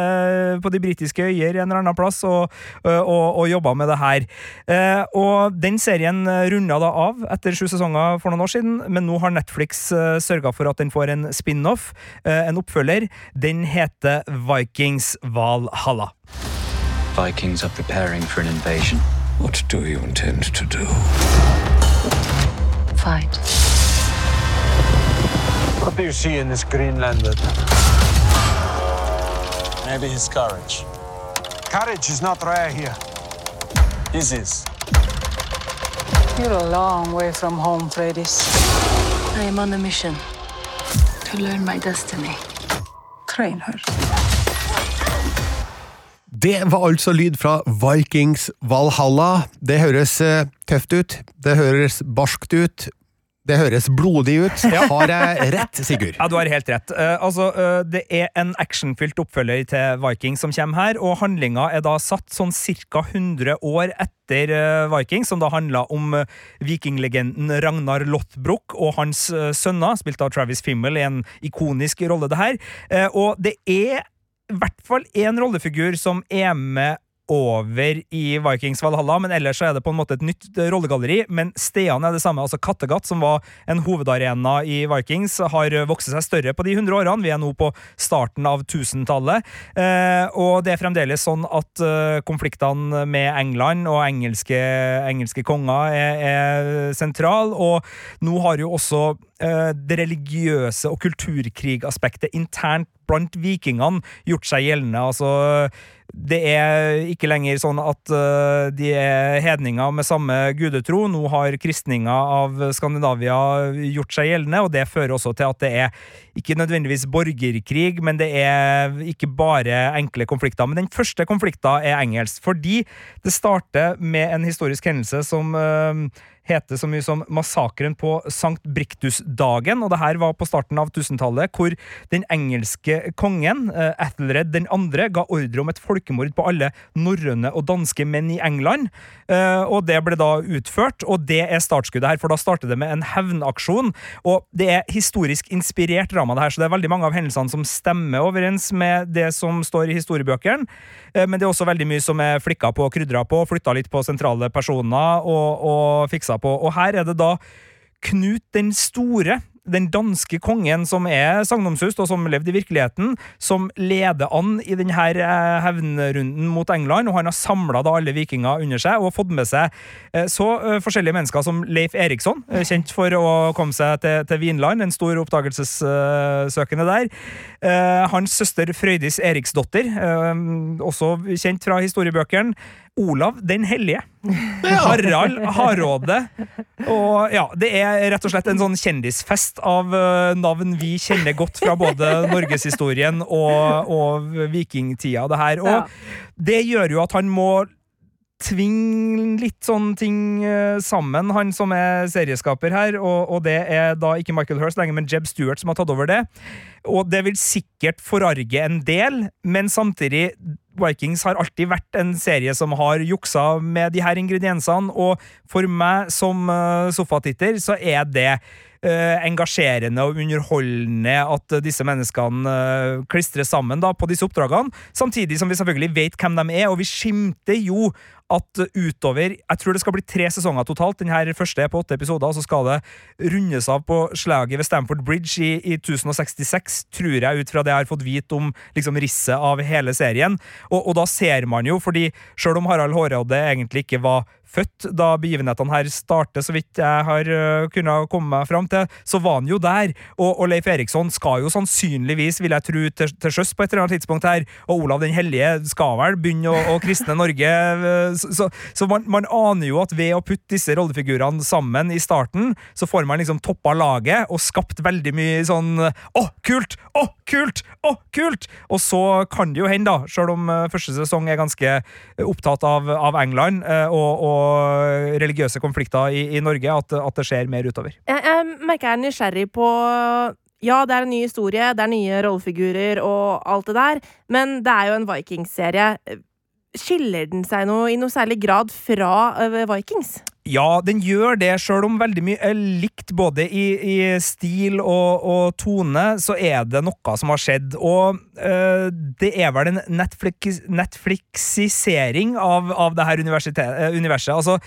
Speaker 4: på de britiske øyer en eller annen plass og, og, og jobba med det her. Eh, og den serien runda da av etter sju sesonger for noen år siden, men nå har Netflix uh, sørga for at den får en spin-off, eh, en oppfølger. Den heter Vikings Valhalla.
Speaker 10: Vikings are preparing for an invasion.
Speaker 11: What do you intend to do?
Speaker 8: Fight.
Speaker 12: What do you see in this Greenlander? Maybe his courage. Courage is not rare here. His is.
Speaker 8: You're a long way from home, Freydis.
Speaker 13: I am on a mission to learn my destiny.
Speaker 8: Train her.
Speaker 3: Det var altså lyd fra Vikings Valhalla. Det høres eh, tøft ut. Det høres barskt ut. Det høres blodig ut. *laughs* Har jeg rett, Sigurd?
Speaker 4: Ja, du har helt rett. Uh, altså, uh, det er en actionfylt oppfølger til Viking som kommer her, og handlinga er da satt sånn ca. 100 år etter uh, Viking, som da handla om vikinglegenden Ragnar Lothbrok og hans sønner, spilt av Travis Fimmel i en ikonisk rolle, det her. Og det er i hvert fall én rollefigur som er med over i Vikings Valhalla, men ellers er det på en måte et nytt eh, rollegalleri. Men stedene er det samme. altså Kattegat, som var en hovedarena i Vikings, har vokst seg større på de 100 årene. Vi er nå på starten av 1000-tallet. Eh, og det er fremdeles sånn at eh, konfliktene med England og engelske, engelske konger er, er sentral, og nå har jo også det religiøse og kulturkrigaspektet internt blant vikingene gjort seg gjeldende. altså det er ikke lenger sånn at uh, de er hedninger med samme gudetro. Nå har kristninga av Skandinavia gjort seg gjeldende, og det fører også til at det er ikke nødvendigvis borgerkrig, men det er ikke bare enkle konflikter. Men den første konflikten er engelsk, fordi det starter med en historisk hendelse som heter så mye som massakren på Sankt Briktus-dagen, og det her var på starten av 1000-tallet, hvor den engelske kongen, Ethelred den 2., ga ordre om et folkemord på alle norrøne og danske menn i England, uh, og det ble da utført, og det er startskuddet her, for da starter det med en hevnaksjon, og det er historisk inspirert drama, det her, så det er veldig mange av hendelsene som stemmer overens med det som står i historiebøkene, uh, men det er også veldig mye som er flikka på og krydra på, flytta litt på sentrale personer og, og fiksa på. Og her er det da Knut den store, den danske kongen som er sagnomsust, og som levde i virkeligheten, som leder an i denne eh, hevnrunden mot England. og Han har samla alle vikinger under seg og fått med seg eh, så eh, forskjellige mennesker som Leif Eriksson, kjent for å komme seg til, til Vinland, en stor oppdagelsessøkende der. Hans søster Frøydis Eriksdotter, også kjent fra historiebøkene. Olav den hellige. *laughs* Harald Hardråde. Og ja, det er rett og slett en sånn kjendisfest av eh, navn vi kjenner godt fra både *laughs* norgeshistorien og, og vikingtida, det her. Og det gjør jo at han må tvinge litt sånne ting eh, sammen, han som er serieskaper her, og, og det er da ikke Michael Hirst lenger, men Jeb Stewart som har tatt over det. Og det vil sikkert forarge en del, men samtidig Vikings har alltid vært en serie som har juksa med de her ingrediensene, og for meg som uh, sofatitter så er det uh, engasjerende og underholdende at uh, disse menneskene uh, klistrer sammen da, på disse oppdragene, samtidig som vi selvfølgelig vet hvem de er, og vi skimter jo at utover Jeg tror det skal bli tre sesonger totalt. Den her første er på åtte episoder, og så skal det rundes av på slaget ved Stamford Bridge i, i 1066, tror jeg, ut fra det jeg har fått vite om liksom, risset av hele serien. Og, og da ser man jo, fordi sjøl om Harald Hårråde egentlig ikke var født da begivenhetene her starter, så vidt jeg har uh, kunnet komme meg fram til, så var han jo der. Og, og Leif Eriksson skal jo sannsynligvis, vil jeg tro, til, til sjøs på et eller annet tidspunkt her. Og Olav den hellige skal vel begynne å, å kristne Norge. Uh, så, så, så man, man, aner jo at ved å putte disse rollefigurene sammen i starten, så får man liksom toppa laget og skapt veldig mye sånn Å, kult! Å, kult! Å, kult! Og så kan det jo hende, da, sjøl om uh, første sesong er ganske opptatt av, av England og, og religiøse konflikter i, i Norge, at, at, det skjer mer utover.
Speaker 2: Jeg, jeg merker jeg er nysgjerrig på ja, det er en ny historie, det er nye rollefigurer og alt det der, men det er jo en Vikings-serie. Skiller den seg noe, i noe særlig grad fra uh, Vikings?
Speaker 4: Ja, den gjør det, sjøl om veldig mye er likt både i, i stil og, og, tone, så er det noe som har skjedd. Og øh, det er vel en Netflix, Netflixisering av, av det her universet. Altså,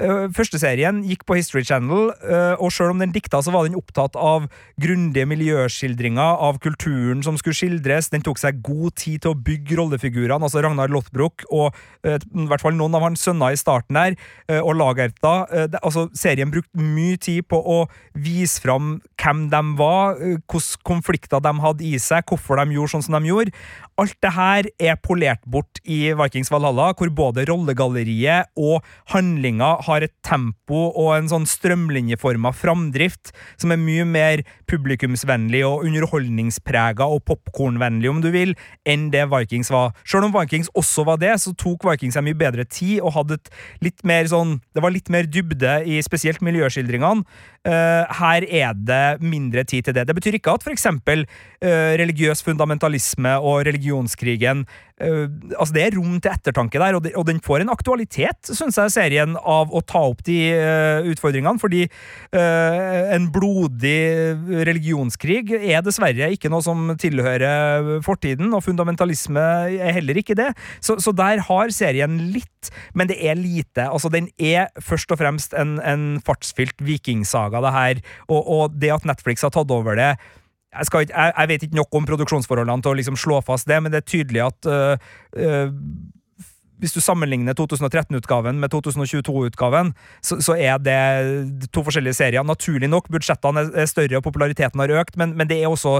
Speaker 4: Uh, Førsteserien gikk på History Channel, uh, og sjøl om den dikta, så var den opptatt av grundige miljøskildringer av kulturen som skulle skildres. Den tok seg god tid til å bygge rollefigurene, altså Ragnar Lothbrok og uh, i hvert fall noen av hans sønner i starten der, og Lagerta. altså, serien brukte mye tid på å vise fram hvem de var, hvilke konflikter de hadde i seg, hvorfor de gjorde sånn som de gjorde. Alt det her er polert bort i Vikings Valhalla, hvor både rollegalleriet og handlinga har et tempo og en sånn strømlinjeforma framdrift som er mye mer publikumsvennlig og underholdningsprega og popkornvennlig, om du vil, enn det Vikings var. Selv om Vikings også var det, så tok Vikings seg mye bedre tid og hadde et litt mer sånn Det var litt mer dybde i spesielt miljøskildringene. Uh, her er det mindre tid til det. Det betyr ikke at eksempel uh, religiøs fundamentalisme og religionskrigen uh, Altså, det er rom til ettertanke der, og, de, og den får en aktualitet, syns jeg, serien, av å ta opp de utfordringene, fordi en blodig religionskrig er dessverre ikke noe som tilhører fortiden, og fundamentalisme er heller ikke det. Så, så der har serien litt, men det er lite. Altså, den er først og fremst en, en fartsfylt vikingsaga, det her, og, og det at Netflix har tatt over det jeg, ikke, jeg, jeg, vet ikke nok om produksjonsforholdene til å liksom slå fast det, men det er tydelig at øh, øh, hvis du sammenligner 2013-utgaven med 2022-utgaven, så, så, er det to forskjellige serier. Naturlig nok, budsjettene er større og populariteten har økt, men, men det er også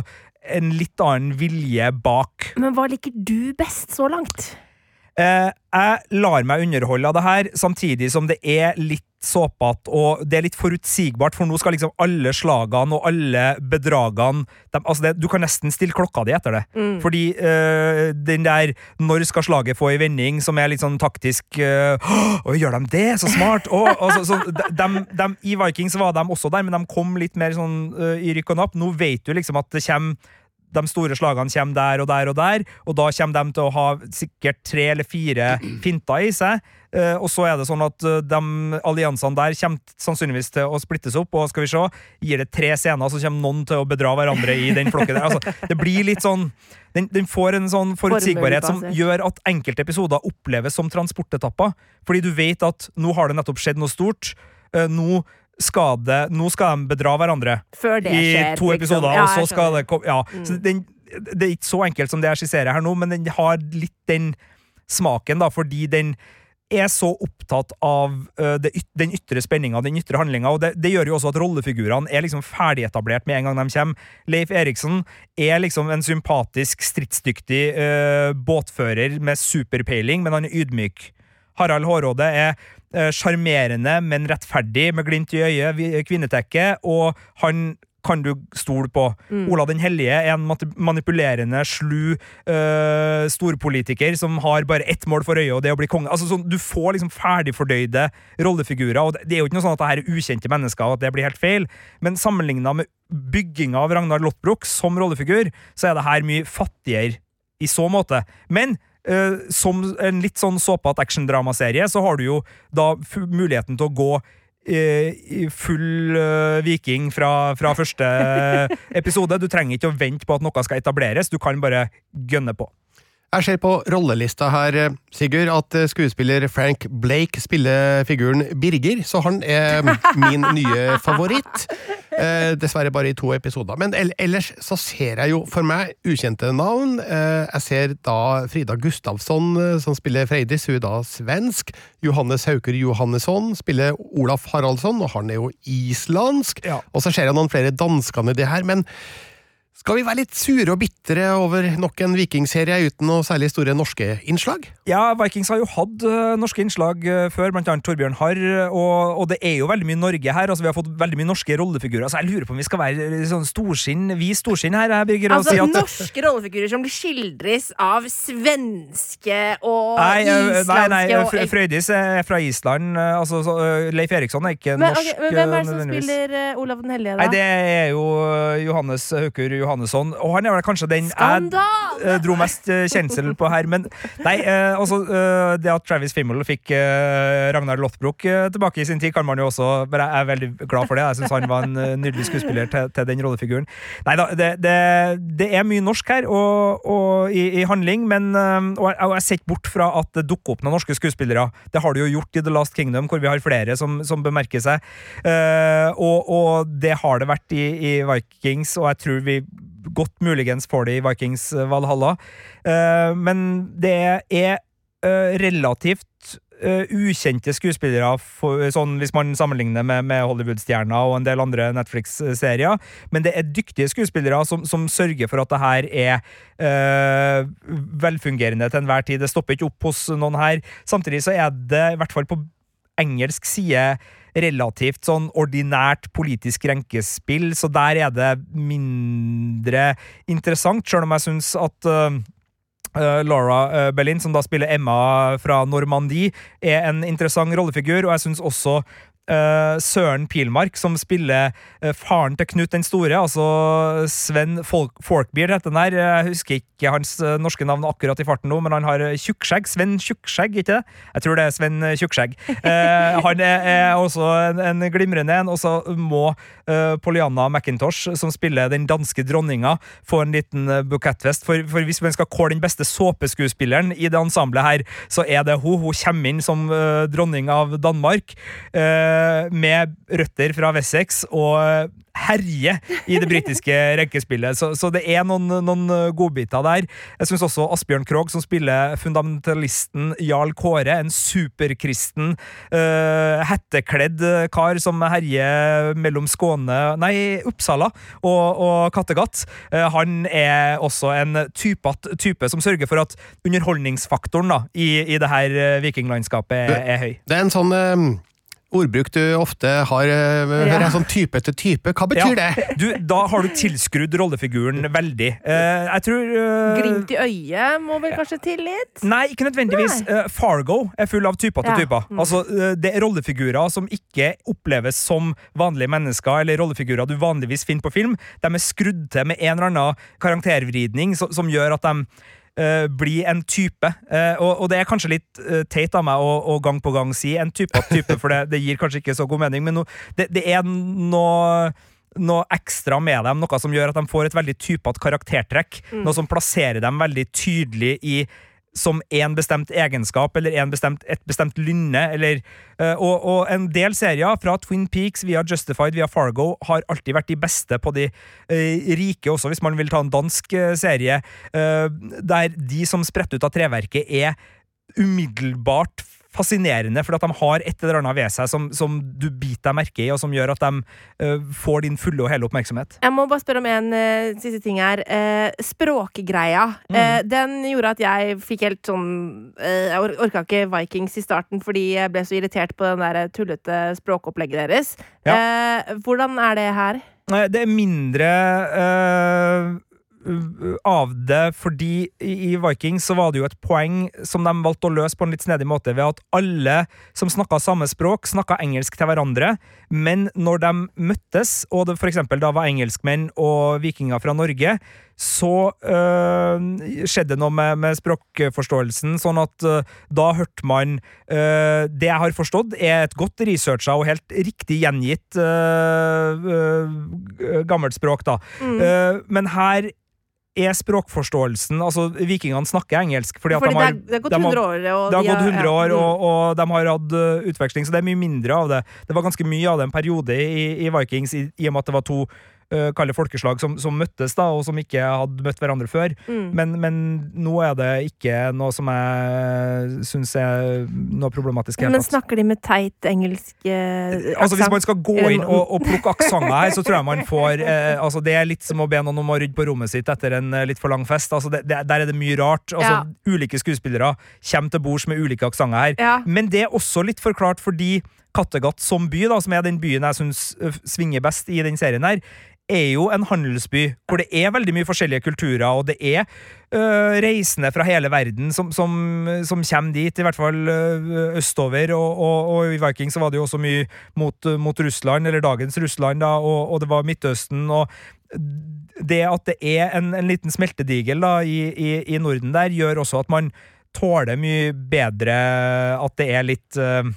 Speaker 4: en litt annen vilje bak.
Speaker 2: Men hva liker du best så langt?
Speaker 4: Eh, jeg lar meg underholde av det her, samtidig som det er litt såpete, og det er litt forutsigbart, for nå skal liksom alle slagene og alle bedragene de, altså det, Du kan nesten stille klokka di etter det.
Speaker 2: Mm.
Speaker 4: Fordi eh, den der 'når skal slaget få ei vending', som er litt sånn taktisk uh, Å, gjør de det? Så smart! Og, altså, så de, de, I Vikings var de også der, men de kom litt mer sånn eh, i rykk og napp. Nå vet du liksom at det kommer de store slagene kommer der og der og der, og da kommer de til å ha sikkert tre eller fire finter i seg. Eh, og så er det sånn at eh, de alliansene der kommer sannsynligvis til å splittes opp, og skal vi se, gir det tre scener, så kommer noen til å bedra hverandre i den flokken der. Altså, det blir litt sånn den, den får en sånn forutsigbarhet som gjør at enkelte episoder oppleves som transportetapper. Fordi du vet at nå har det nettopp skjedd noe stort. eh, nå skal, det, nå skal de bedra hverandre
Speaker 2: Før det
Speaker 4: i
Speaker 2: skjer,
Speaker 4: to
Speaker 2: liksom.
Speaker 4: episoder,
Speaker 2: Ja,
Speaker 4: og så skal det komme ja.
Speaker 2: Mm.
Speaker 4: Så den, Det er ikke så enkelt som det jeg skisserer her nå, men den har litt den smaken, da, fordi den er så opptatt av uh, det, yt- den ytre spenninga, den ytre handlinga, det, det gjør jo også at rollefigurene er liksom ferdigetablert med en gang de kommer. Leif Eriksen er liksom en sympatisk, stridsdyktig uh, båtfører med superpeiling, men han er ydmyk. Harald Hårråde er sjarmerende, men rettferdig, med glimt i øyet, kvinnetekke, og han kan du stole på.
Speaker 2: Mm.
Speaker 4: Olav den hellige er en manipulerende, slu eh, storpolitiker som har bare ett mål for øyet, og det er å bli konge. Altså, sånn, du får liksom ferdigfordøyde rollefigurer, og det, det er jo ikke noe sånn at det her er ukjente mennesker, og at det blir helt feil, men sammenligna med bygginga av Ragnar Lothbrok som rollefigur, så er det her mye fattigere i så måte. Men eh, som en litt sånn såpete actiondramaserie, så har du jo da muligheten til å gå uh, full uh, viking fra, fra første episode. Du trenger ikke å vente på at noe skal etableres, du kan bare gønne på.
Speaker 3: Jeg ser på rollelista her, eh, Sigurd, at eh, skuespiller Frank Blake spiller figuren Birger, så han er min nye favoritt. Eh, dessverre bare i to episoder. Men ellers så ser jeg jo for meg ukjente navn. Eh, jeg ser da Frida Gustavsson, eh, som spiller Freidis, hun er da svensk. Johannes Hauker Johannesson spiller Olaf Haraldsson, og han er jo islandsk. Og så ser jeg noen flere dansker nedi her, men skal vi være litt sure og bitre over nok en vikingserie uten noe særlig store norske innslag?
Speaker 4: Ja, Vikings har jo hatt øh, norske innslag øh, før, blant annet Torbjørn Harr, og, og det er jo veldig mye Norge her. altså Vi har fått veldig mye norske rollefigurer, så jeg lurer på om vi skal være øh, sånn storskinn, vi storskinn her, Birger,
Speaker 2: Altså,
Speaker 4: si at
Speaker 2: norske rollefigurer som skildres av svenske og
Speaker 4: Nei,
Speaker 2: islandske
Speaker 4: nei, nei,
Speaker 2: og
Speaker 4: Fr- Frøydis er fra Island. Altså, så, Leif Eriksson er ikke
Speaker 2: men,
Speaker 4: norsk.
Speaker 2: Okay, men hvem er det som spiller eh, Olav den hellige, da?
Speaker 4: Nei, det er jo Johannes Hauker Johannesson, og han er vel kanskje den jeg
Speaker 2: Skandale!
Speaker 4: øh, dro mest øh, kjensel på her. Men nei, øh, altså det at Travis Fimmel fikk Ragnar Lothbrok tilbake i sin tid, kan man jo også Men jeg er veldig glad for det. Jeg syns han var en nydelig skuespiller til, til den rollefiguren. Nei da, det, det, det er mye norsk her og, og i, i handling, men Og jeg, og jeg ser ikke bort fra at det dukker opp noen norske skuespillere. Det har det jo gjort i The Last Kingdom, hvor vi har flere som, som bemerker seg. Eh, og, og det har det vært i, i Vikings, og jeg tror vi godt muligens får i Vikings eh, Valhalla. Eh, men det er eh, relativt ukjente skuespillere, sånn hvis man sammenligner med, med Hollywood-stjerner og en del andre Netflix-serier. Men det er dyktige skuespillere som, som sørger for at det her er eh, velfungerende til enhver tid. Det stopper ikke opp hos noen her. Samtidig så er det, i hvert fall på engelsk side, relativt sånn ordinært politisk renkespill, så der er det mindre interessant, sjøl om jeg syns at uh, Uh, Laura uh, Bellin, som da spiller Emma fra Normandie, er en interessant rollefigur, og jeg syns også eh, Søren Pilmark, som spiller eh, faren til Knut den store, altså Sven Folk Folkbeard heter den her. Jeg husker ikke hans eh, norske navn akkurat i farten nå, men han har eh, tjukkskjegg. Sven Tjukkskjegg, ikke det? Jeg tror det er Sven eh, Tjukkskjegg. Eh, han er, også en, en glimrende en, og så må eh, Pollyanna McIntosh, som spiller den danske dronninga, få en liten eh, bukettfest. For, for hvis man skal kåre den beste såpeskuespilleren i det ensemblet her, så er det hun. Hun kommer inn som eh, dronning av Danmark. Eh, eh, med røtter fra Wessex og herje i det britiske *laughs* rekkespillet. Så, så det er noen, noen godbiter der. Jeg syns også Asbjørn Krogh, som spiller fundamentalisten Jarl Kåre, en superkristen, uh, hettekledd kar som herjer mellom Skåne Nei, Uppsala og, og Kattegat. Uh, han er også en typete type som sørger for at underholdningsfaktoren da, i, i det her vikinglandskapet er, er høy.
Speaker 3: Det er en sånn eh, ordbruk du ofte har uh, hører jeg, sånn type til type. Hva betyr
Speaker 4: Ja.
Speaker 3: det?
Speaker 4: Du, da har du tilskrudd rollefiguren veldig. Uh, jeg tror uh,
Speaker 2: Glimt i øyet må vel kanskje til litt?
Speaker 4: Nei, ikke nødvendigvis. Eh, Fargo er full av typer til
Speaker 2: Ja.
Speaker 4: typer.
Speaker 2: Mm.
Speaker 4: Altså, eh, det er rollefigurer som ikke oppleves som vanlige mennesker, eller rollefigurer du vanligvis finner på film. De er skrudd til med en eller annen karaktervridning som, som gjør at de eh, bli en type. Uh, og, og det er kanskje litt uh, teit av meg å, å gang på gang si en type av type, for det, det gir kanskje ikke så god mening, men no, det, det er noe noe ekstra med dem, noe som gjør at de får et veldig typete karaktertrekk.
Speaker 2: Mm.
Speaker 4: Noe som plasserer dem veldig tydelig i som én bestemt egenskap eller bestemt, et bestemt lynne. Eller, eh, og, og en del serier, fra Twin Peaks via Justified via Fargo, har alltid vært de beste på de eh, rike også, hvis man vil ta en dansk eh, serie, eh, der de som spretter ut av treverket, er umiddelbart fascinerende, fordi at de har et eller annet ved seg som, som du biter deg merke i, og som gjør at de uh, får din fulle og hele oppmerksomhet.
Speaker 2: Jeg må bare spørre om en uh, siste ting her. Uh, språkgreia. Mm. den gjorde at jeg fikk helt sånn Jeg or orka ikke Vikings i starten fordi jeg ble så irritert på den der tullete språkopplegget deres. Eh, hvordan er det her?
Speaker 4: Det er mindre av det, fordi i Vikings så var det jo et poeng som de valgte å løse på en litt snedig måte, ved at alle som snakka samme språk, snakka engelsk til hverandre, men når de møttes, og det eksempel da var engelskmenn og vikinger fra Norge, så øh, skjedde det noe med, med språkforståelsen, sånn at øh, da hørte man øh, Det jeg har forstått, er et godt researcha og helt riktig gjengitt øh, øh, gammelt språk, da.
Speaker 2: Mm.
Speaker 4: Uh, men her er språkforståelsen Altså, vikingene snakker engelsk fordi, at
Speaker 2: Fordi
Speaker 4: de har
Speaker 2: det har gått
Speaker 4: de
Speaker 2: 100 år, og de
Speaker 4: gått
Speaker 2: har-
Speaker 4: 100
Speaker 2: ja,
Speaker 4: år,
Speaker 2: mm.
Speaker 4: og, og de har hatt uh, utveksling, så det er mye mindre av det. Det var ganske mye av det en periode i, i Vikings, i, i og med at det var to uh, kalde folkeslag som, som møttes, da, og som ikke hadde møtt hverandre før.
Speaker 2: Mm.
Speaker 4: Men, men nå er det ikke noe som jeg syns er noe problematisk.
Speaker 2: Men snakker de med teit engelsk eh,
Speaker 4: Altså Hvis man skal gå inn og, og plukke aksenter her, så tror jeg man får *laughs* eh, altså Det er litt som å be noen om å rydde på rommet sitt etter en eh, litt for lang fest. Altså det, det, der er det mye rart. Altså Ulike skuespillere kommer til bords med ulike aksenter her.
Speaker 2: Ja.
Speaker 4: Men det er også litt forklart fordi Kattegat som by, da, som er den byen jeg syns svinger best i den serien her, er jo en handelsby hvor det er veldig mye forskjellige kulturer, og det er øh, reisende fra hele verden som, som, som kommer dit, i hvert fall øh, østover. Og, og, og i Viking så var det jo også mye mot, mot Russland, eller dagens Russland, da, og, og det var Midtøsten. og det at det er en, en liten smeltedigel da, i, i, i Norden der, gjør også at man tåler mye bedre at det er litt øh,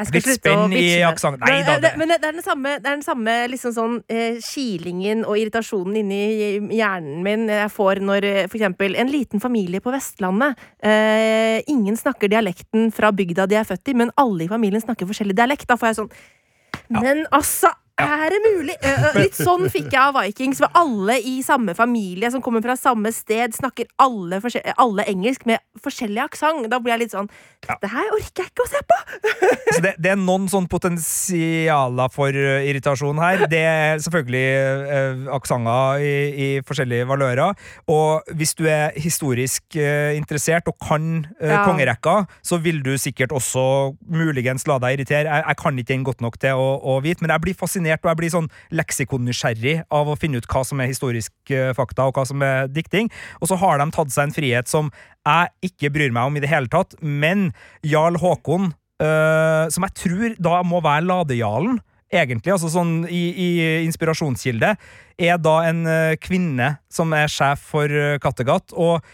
Speaker 4: Litt spenn i aksenten. Nei da,
Speaker 2: eh,
Speaker 4: det-
Speaker 2: men det er den samme, det er den samme liksom sånn, eh, kilingen og irritasjonen inni hjernen min jeg får når f.eks. for eksempel en liten familie på Vestlandet eh, Ingen snakker dialekten fra bygda de er født i, men alle i familien snakker forskjellig dialekt. Da får jeg sånn Men altså! Er det mulig? Eh, eh, litt sånn fikk jeg av Vikings, med alle i samme familie som kommer fra samme sted, snakker alle, alle engelsk med forskjellig aksent. Da blir jeg litt sånn Dette her orker jeg ikke å se på! *laughs*
Speaker 4: Så det, det er noen sånn potensialer for uh, irritasjon her. Det er selvfølgelig eh, aksenter i, i forskjellige valører. Og hvis du er historisk eh, interessert og kan eh,
Speaker 2: Ja.
Speaker 4: kongerekka, så vil du sikkert også muligens la deg irritere. Jeg, jeg kan ikke den godt nok til å, å vite, men jeg blir fascinert og jeg blir sånn leksikonnysgjerrig av å finne ut hva som er historisk uh, fakta, og hva som er dikting. Og så har de tatt seg en frihet som jeg ikke bryr meg om i det hele tatt, men Jarl Håkon øh, som jeg tror da må være ladejarlen, egentlig, altså sånn i, i inspirasjonskilde, er da en eh, kvinne som er sjef for eh, Kattegat, og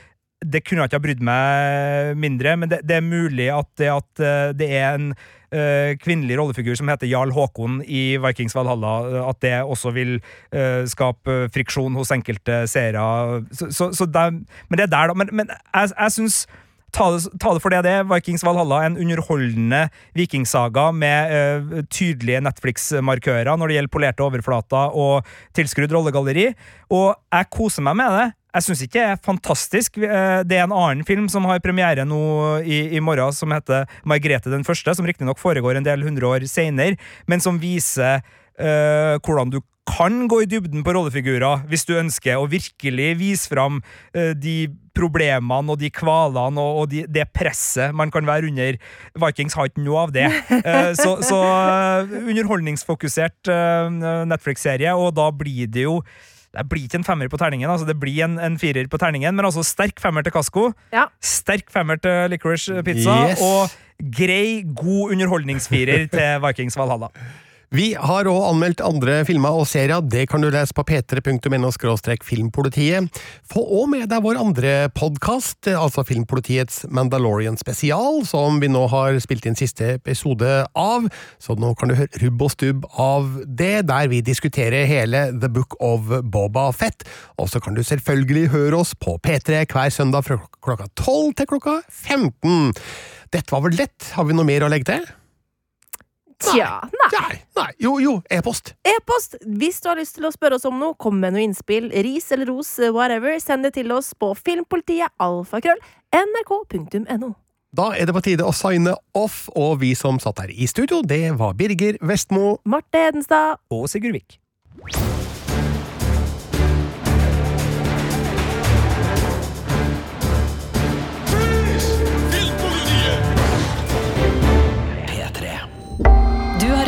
Speaker 4: det kunne jeg ikke ha brydd meg mindre, men det, det er mulig at det, at eh, det er en eh, kvinnelig rollefigur som heter Jarl Håkon i Vikings Valhalla, eh, at det også vil eh, skape friksjon hos enkelte seere. Så, så, så der, men det er der, da. Men, men jeg, jeg syns Ta det, for det det er. Vikings Valhalla en underholdende vikingsaga med eh, tydelige Netflix-markører når det gjelder polerte overflater og tilskrudd rollegalleri. Og jeg koser meg med det. Jeg syns ikke det er fantastisk. Eh, Det er en annen film som har premiere nå i, i morgen, som heter Margrethe den første, som riktignok foregår en del hundre år seinere, men som viser uh, hvordan du kan gå i dybden på rollefigurer hvis du ønsker å virkelig vise fram uh, de problemene og de kvalene og, og de, det presset man kan være under. Vikings har ikke noe av det. Uh, *laughs* så så uh, underholdningsfokusert Netflix-serie, og da blir det jo det blir ikke en femmer på terningen, altså det blir en, en firer på terningen, men altså sterk femmer til Casco,
Speaker 2: Ja.
Speaker 4: sterk femmer til Licorice Pizza,
Speaker 3: Yes.
Speaker 4: og grei, god underholdningsfirer til Vikings Valhalla.
Speaker 3: Vi har òg anmeldt andre filmer og serier. Det kan du lese på p3.no filmpolitiet. Få òg med deg vår andre podkast, altså Filmpolitiets Mandalorian spesial, som vi nå har spilt inn siste episode av. Så nå kan du høre rubb og stubb av det, der vi diskuterer hele The Book of Boba Fett. Og så kan du selvfølgelig høre oss på P3 hver søndag fra klokka 12 til klokka 15. Dette var vel lett? Har vi noe mer å legge til?
Speaker 2: Tja, nei.
Speaker 3: Nei, nei. Jo, jo, e-post.
Speaker 2: E-post! Hvis du har lyst til å spørre oss om noe, kom med noe innspill, ris eller ros, whatever, send det til oss på filmpolitiet, alfakrøll, nrk.no.
Speaker 3: Da er det på tide å signe off, og vi som satt her i studio, det var Birger Vestmo.
Speaker 2: Marte Hedenstad.
Speaker 4: Og Sigurd Vik.